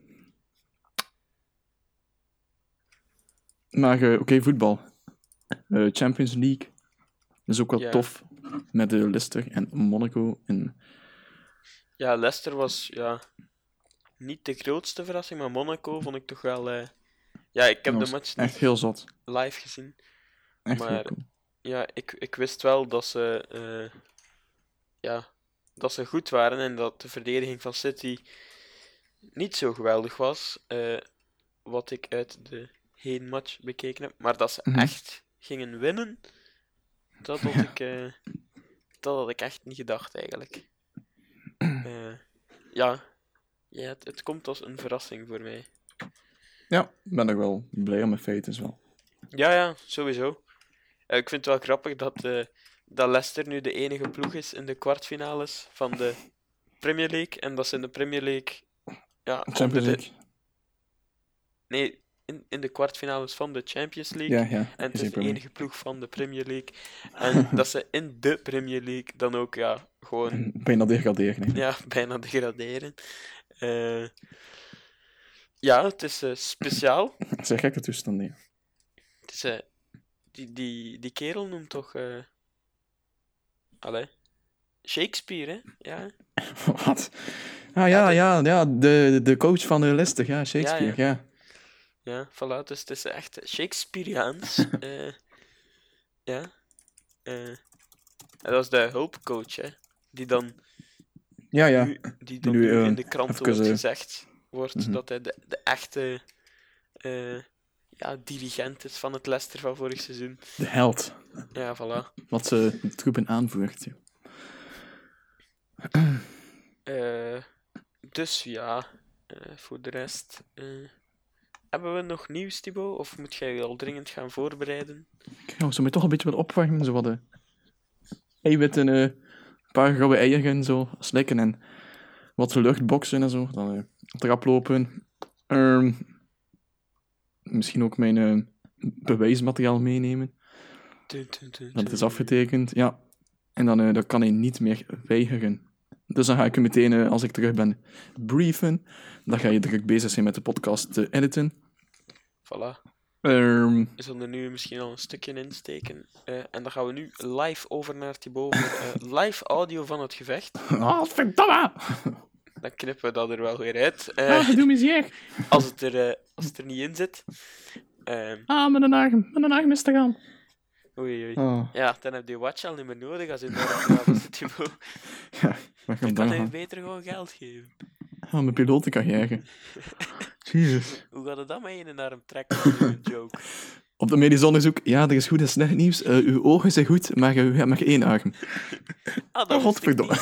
maar uh, oké, okay, voetbal. Uh, Champions League. Dat is ook wel Ja. tof. Met de Leicester en Monaco. En... Ja, Leicester was ja, niet de grootste verrassing, maar Monaco vond ik toch wel... eh, Ja, ik heb de match Echt heel zot. live gezien. Echt Maar- cool. Ja, ik, ik wist wel dat ze... eh, Ja, dat ze goed waren en dat de verdediging van City niet zo geweldig was. eh, wat ik uit de heenmatch bekeken heb. Maar dat ze Mhm. echt gingen winnen, dat had, ik, eh, dat had ik echt niet gedacht eigenlijk. Eh, ja, ja het, het komt als een verrassing voor mij. Ja, ik ben er wel blij om mijn feiten wel. Ja, ja, sowieso. Ik vind het wel grappig dat, dat Leicester nu de enige ploeg is in de kwartfinales van de Premier League. En dat ze in de Premier League. Ja, Champions de- League. nee, in, in de kwartfinales van de Champions League. Ja, ja. En het is de enige ploeg van de Premier League. En dat ze in de Premier League dan ook ja, gewoon Bijna degraderen. hè. ja, bijna degraderen. Eh, ja, het is eh, speciaal. Is een gekke toestand, nee. Het is, eh, die, die, die kerel noemt toch. Allee. Shakespeare, hè? Ja. Wat? Ah ja, ja, ja, de, de coach van de Leicester, ja, Shakespeare, ja. Ja, voilà. Dus het is echt Shakespeareaans. eh ja. eh dat is de hulpcoach, hè? Die dan, Ja, ja. nu, die dan nu, nu eh, in de krant even, wordt gezegd wordt mhm. dat hij de, de echte ja, dirigent is van het Leicester van vorig seizoen. De held. Ja, voilà. wat ze de troepen aanvoert. Eh, dus ja, eh, voor de rest. eh, hebben we nog nieuws, Thibaut? Of moet jij je al dringend gaan voorbereiden? Ik ga zo toch een beetje wat opwarmen. Zo wat de eiwitten, een paar gouden eieren zo slikken en wat luchtboksen en zo. Dan eh trap lopen. Ehm, misschien ook mijn eh, bewijsmateriaal meenemen. Dat is afgetekend, ja. En dan, eh, dan kan hij niet meer weigeren. Dus dan ga ik hem meteen, eh, als ik terug ben, briefen. Dan ga je druk bezig zijn met de podcast te editen. Voilà. Ehm, We zullen er nu misschien al een stukje insteken. Eh, en dan gaan we nu live over naar Thibaut eh, live audio van het gevecht. oh, verdomme! Dan knippen we dat er wel weer uit. Eh, Ah, doe me zeer. als, het er, eh, als het er niet in zit. Ehm, Ah, met een arm. Met een arm is te gaan. oei, oei. Oh, Ja, dan heb je watch al niet meer nodig als je daar gaat als Thibaut. ja, wat Dan kan kan dat hij gaan? beter gewoon geld geven. Ah, mijn pilotencarrière. Jezus. Hoe gaat het dan met je in een arm trekken een joke? Op de medisch onderzoek, ja, er is goed en slecht nieuws. Eh, uw ogen zijn goed, maar u hebt maar één arm. Ah, dat Oh, godverdomme.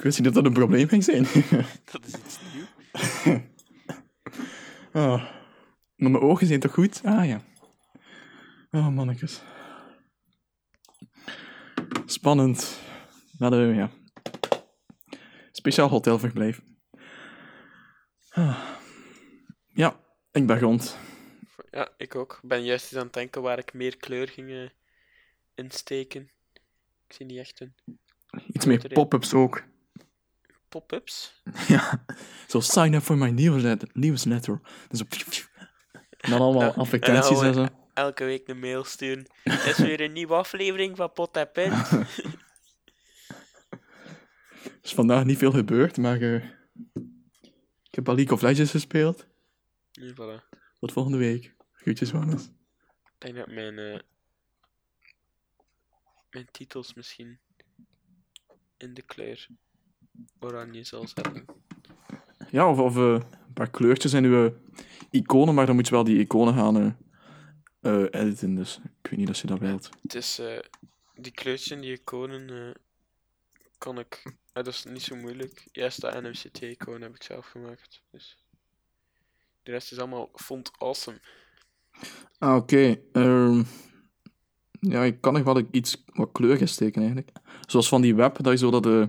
Ik wist niet dat dat een probleem ging zijn. Dat is iets nieuws. Oh. Maar mijn ogen zijn toch goed? Ah ja. Oh, mannetjes. Spannend. Ja. Speciaal hotelverblijf. Ah. Ja, ik ben rond. Ja, ik ook. Ik ben juist eens aan het denken waar ik meer kleur ging eh, insteken. Ik zie niet echt een Iets meer pop-ups ook. Pop-ups. Ja. Zo, sign up for my newsletter. newsletter. En zo... En dan allemaal advertenties en zo. Elke week een mail sturen. Het is weer een nieuwe aflevering van Pot en Pint. Er is vandaag niet veel gebeurd, maar... eh, ik heb al League of Legends gespeeld. Voilà. Tot volgende week. Groetjes, Wannes. Ik denk dat mijn, eh, mijn titels misschien in de kleur oranje zal zetten. Ja, of, of eh, een paar kleurtjes in uw iconen, maar dan moet je wel die iconen gaan eh, eh, editen. Dus ik weet niet of je dat wilt. Het is eh, die kleurtjes en die iconen eh, kan ik. eh, dat is niet zo moeilijk. Juist dat NMCT-icoon heb ik zelf gemaakt. Dus. De rest is allemaal font awesome. Ah, oké. Ehm, ja, ik kan nog wel iets wat kleur steken eigenlijk. Zoals van die web, dat je zo dat de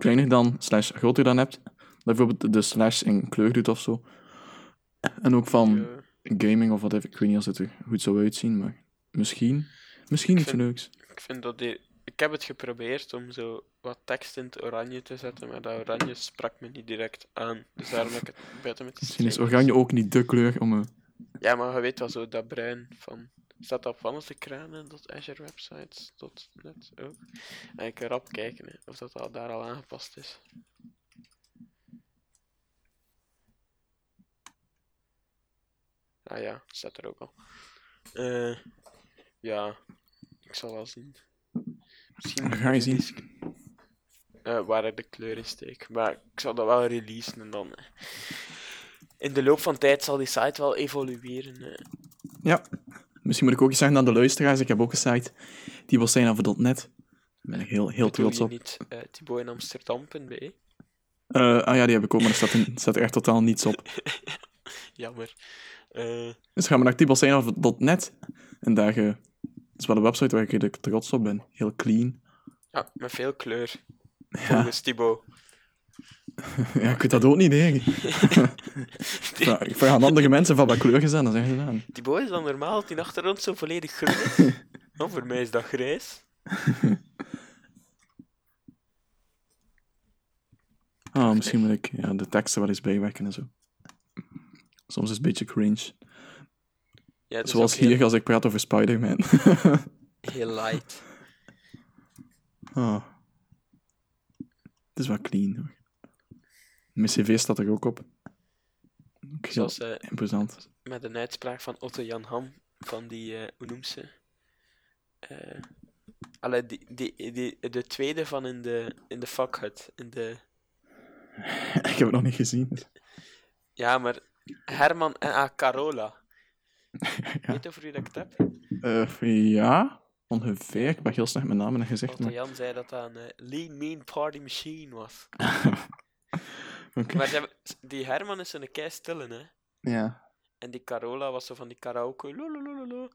kleiner dan slash groter dan hebt. Dat bijvoorbeeld de slash in kleur doet of zo. En ook van gaming of wat even. Ik weet niet als het er goed zou uitzien, maar misschien. Misschien Ik iets vind- leuks. ik vind dat die. Ik heb het geprobeerd om zo wat tekst in het oranje te zetten, maar dat oranje sprak me niet direct aan. Dus daarom heb ik het buiten met de Misschien is oranje ook niet de kleur om... eh, Ja, maar je weet wel zo, dat bruin van... Staat dat op van de kranen, dat Azure websites, tot net ook. En ik kan erop kijken hè, of dat al daar al aangepast is. Ah ja, staat er ook al. Eh, ja, ik zal wel zien. Misschien Ga je zien. eh, waar ik de kleur in steek. Maar ik zal dat wel releasen en dan... eh, in de loop van tijd zal die site wel evolueren. Ja, misschien moet ik ook iets zeggen aan de luisteraars. Ik heb ook een site, die was zijn over .net. Daar ben ik heel, heel trots op. niet uh, Thibaut in Amsterdam.be? Eh, ah ja, die heb ik ook, maar er staat, er staat er echt totaal niets op. Jammer. Eh, Dus ga maar naar tibelsteinhoff.net. En daar eh, is wel een website waar ik redelijk trots op ben. Heel clean. ja, met veel kleur. Volgens Thibaut. ja, ik weet dat ook niet, hè. ik vraag- ik vraag aan andere mensen van wat kleur zijn, dan zeggen ze aan. Thibaut is dan normaal die achtergrond zo volledig groen oh, voor mij is dat grijs. Ah, misschien moet ik ja, de teksten wel eens bijwerken en zo. Soms is het een beetje cringe. Ja, Zoals heel- hier als ik praat over Spider-Man. Heel light. Ah. Het is wel clean hoor. Mijn cv staat er ook op. Ook heel Zoals eh, imposant. met een uitspraak van Otto Jan Ham, van die, eh, hoe noemt ze? Eh die, die, die, de tweede van in de, in de fuckhut. In de, ik heb het nog niet gezien. ja, maar Herman en ah, Carola. Ja. Weet je over wie dat ik het heb? Ja? Ongeveer. Ik ben heel slecht met namen en gezicht. Maar... Jan zei dat dat een lean mean party machine was. Maar hebben- die Herman is zo'n kei stille, hè. Ja. En die Carola was zo van die karaoke. lolololo.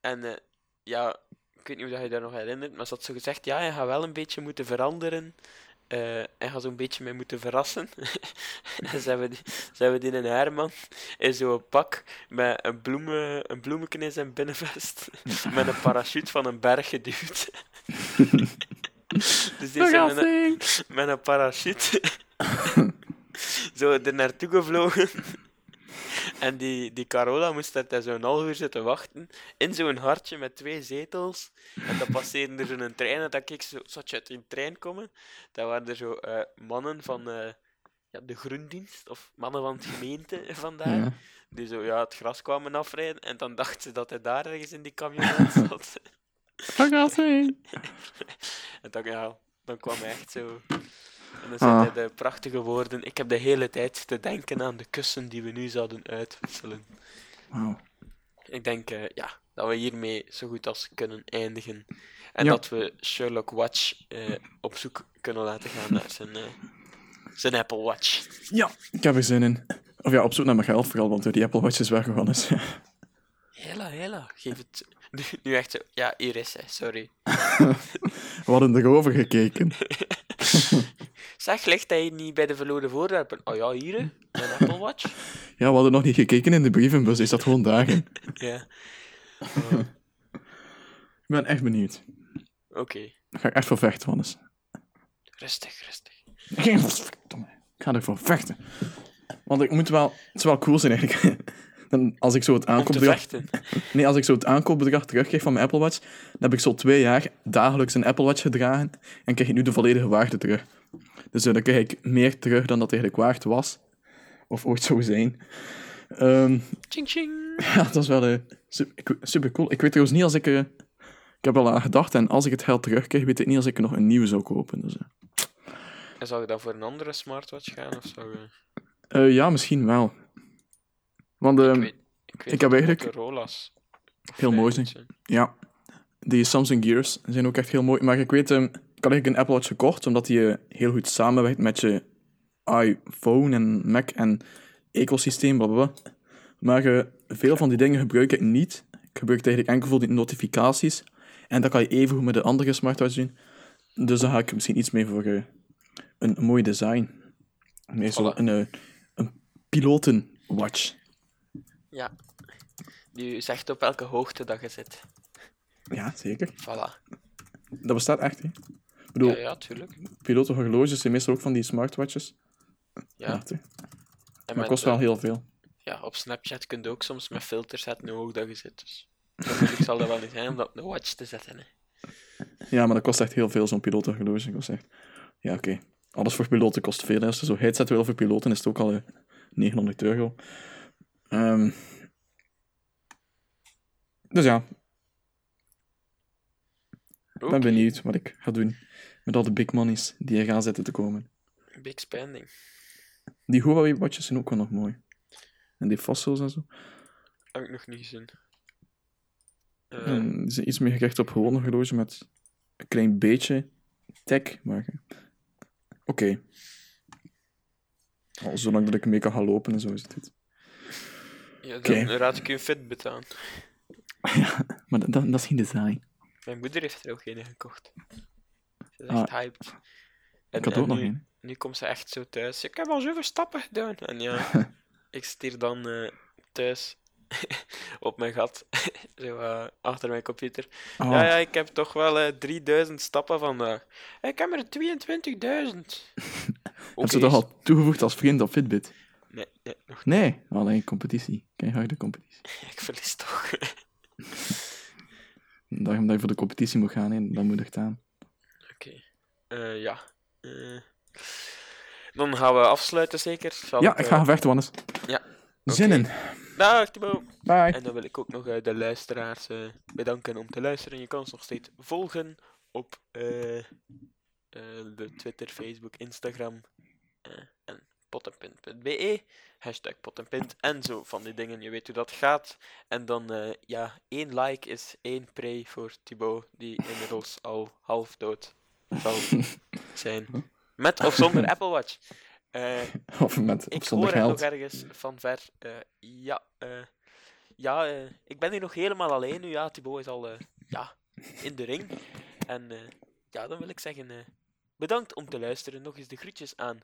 En eh, ja, ik weet niet of je je daar nog herinnert, maar ze had zo gezegd: ja, je gaat wel een beetje moeten veranderen. eh en gaat zo'n beetje mee moeten verrassen. en ze hebben, die, ze hebben die een Herman in zo'n pak met een, bloemen, een in zijn binnenvest. met een parachute van een berg geduwd. dus die met een, met een parachute zo er naartoe gevlogen. En die, die Carola moest daar zo'n half uur zitten wachten. In zo'n hartje met twee zetels. En dan passeerde er zo'n trein. En dan keek ze, zat je uit die trein komen. Dan waren er zo eh, mannen van eh, ja, de groendienst. Of mannen van het gemeente vandaar. Ja. Die zo ja, het gras kwamen afrijden. En dan dacht ze dat hij daar ergens in die camionet zat. Verrassing! En dan, ja, dan kwam hij echt zo. En dan Ah. zei hij de prachtige woorden. Ik heb de hele tijd te denken aan de kussen die we nu zouden uitwisselen. Ik denk eh, ja, dat we hiermee zo goed als kunnen eindigen. En Ja. dat we Sherlock Watch eh, op zoek kunnen laten gaan naar zijn, eh, zijn Apple Watch. Ja, ik heb er zin in. Of ja, op zoek naar mijn geld vooral, want die Apple Watch is weggegaan. Dus. Hela, hela, geef het. Nu, nu echt zo. Ja, hier is hij, sorry. We hadden erover gekeken. Zeg, ligt hij niet bij de verloren voorwerpen? Oh ja, hier, mijn Apple Watch. Ja, we hadden nog niet gekeken in de brievenbus, is dat gewoon dagen. Ja, Ik ben echt benieuwd. oké. Daar ga ik echt voor vechten, Wannes. Rustig, rustig. Ik ga- verdomme. Ik ga ervoor vechten. Want ik moet wel... Het is wel cool zijn, eigenlijk. Dan, als ik zo het aankoopbedrag... Nee, als ik zo het aankoopbedrag terugkrijg van mijn Apple Watch, dan heb ik zo twee jaar dagelijks een Apple Watch gedragen en krijg ik nu de volledige waarde terug. Dus eh, dan krijg ik meer terug dan dat eigenlijk waard was. Of ooit zou zijn. Ehm, Ching ching. ja, dat is wel eh, super cool. Ik weet trouwens niet als ik... eh, ik heb al aan gedacht en als ik het geld terugkrijg, weet ik niet als ik nog een nieuwe zou kopen. Dus. En zou je dan voor een andere smartwatch gaan? Of zou je... Eh, ja, misschien wel. Want ehm, ik weet, ik weet ik heb eigenlijk- Motorola's heel mooi zijn. Ja, die Samsung Gears zijn ook echt heel mooi. Maar ik weet, ehm, ik had eigenlijk een Apple Watch gekocht, omdat die eh, heel goed samenwerkt met je iPhone en Mac en ecosysteem, blablabla. Maar eh, veel van die dingen gebruik ik niet. Ik gebruik het eigenlijk enkel voor die notificaties. En dat kan je even goed met de andere smartwatch doen. Dus dan ga ik misschien iets meer voor eh, een mooi design. Nee, zo Voilà. een, eh, een pilotenwatch. Ja. Die zegt op welke hoogte dat je zit. Ja, zeker. Voilà. Dat bestaat echt, hè. Ik bedoel, Ja, ja, tuurlijk. pilotenhorloges zijn meestal ook van die smartwatches. Ja. En Maar met, kost wel eh, heel veel. Ja, op Snapchat kun je ook soms met filters zetten hoe hoog dat je zit. Dus moeilijk zal dat wel niet zijn om dat op de watch te zetten. Hè. Ja, maar dat kost echt heel veel, zo'n pilotenhorloge. Dat kost echt... Ja, oké. Alles voor piloten kost veel. hè. Als je zo'n headset wil voor piloten, is het ook al eh, 900 euro. Ehm, Dus ja, ik ben benieuwd wat ik ga doen met al de big monies die er gaan zitten te komen. Big spending. Die Huawei-watches zijn ook wel nog mooi. En die fossils en zo. Heb ik nog niet gezien. En die zijn iets meer gericht op gewone horloge met een klein beetje tech. Maar oké. Al Zolang dat ik mee kan gaan lopen en zo is het dit. Ja, dan raad ik je een Fitbit aan. Maar dat, dat, dat is geen design. Mijn moeder heeft er ook een gekocht. Ze is Ah, echt hyped. En, Ik had ook nog een. nu komt ze echt zo thuis. Ik heb al zoveel stappen gedaan. En ja, ik zit hier dan eh, thuis op mijn gat, zo eh, achter mijn computer. Oh, Ja, ja, ik heb toch wel eh 3000 stappen vandaag. Ik heb er 22.000. Heb ze toch al toegevoegd als vriend op Fitbit? Nee, nee, nog Nee, alleen competitie. Keiharde competitie. niet. Ik verlies toch. Daarom dat je voor de competitie moet gaan, hè, dat moet echt aan. Oké. Eh, ja. Eh, dan gaan we afsluiten, zeker? Zal Ja, ik ga eh, vechten, Wannes. Ja, Zin oké. in. Dag, Thibaut. Bye. En dan wil ik ook nog de luisteraars bedanken om te luisteren. Je kan ons nog steeds volgen op de Twitter, Facebook, Instagram. en pottenpint.be, hashtag pottenpint en zo van die dingen. Je weet hoe dat gaat. En dan, eh, ja, één like is één prey voor Thibaut, die inmiddels al half dood zal zijn. Met of zonder Apple Watch. Eh, Of met ik of zonder hoor nog ergens van ver. eh, ja, ja ik ben hier nog helemaal alleen nu. Ja, Thibaut is al ja, in de ring. En ja, dan wil ik zeggen, bedankt om te luisteren. Nog eens de groetjes aan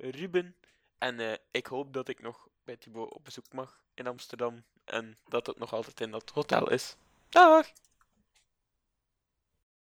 Ruben. En eh, ik hoop dat ik nog bij Thibaut op bezoek mag in Amsterdam. En dat het nog altijd in dat hotel is. Dag!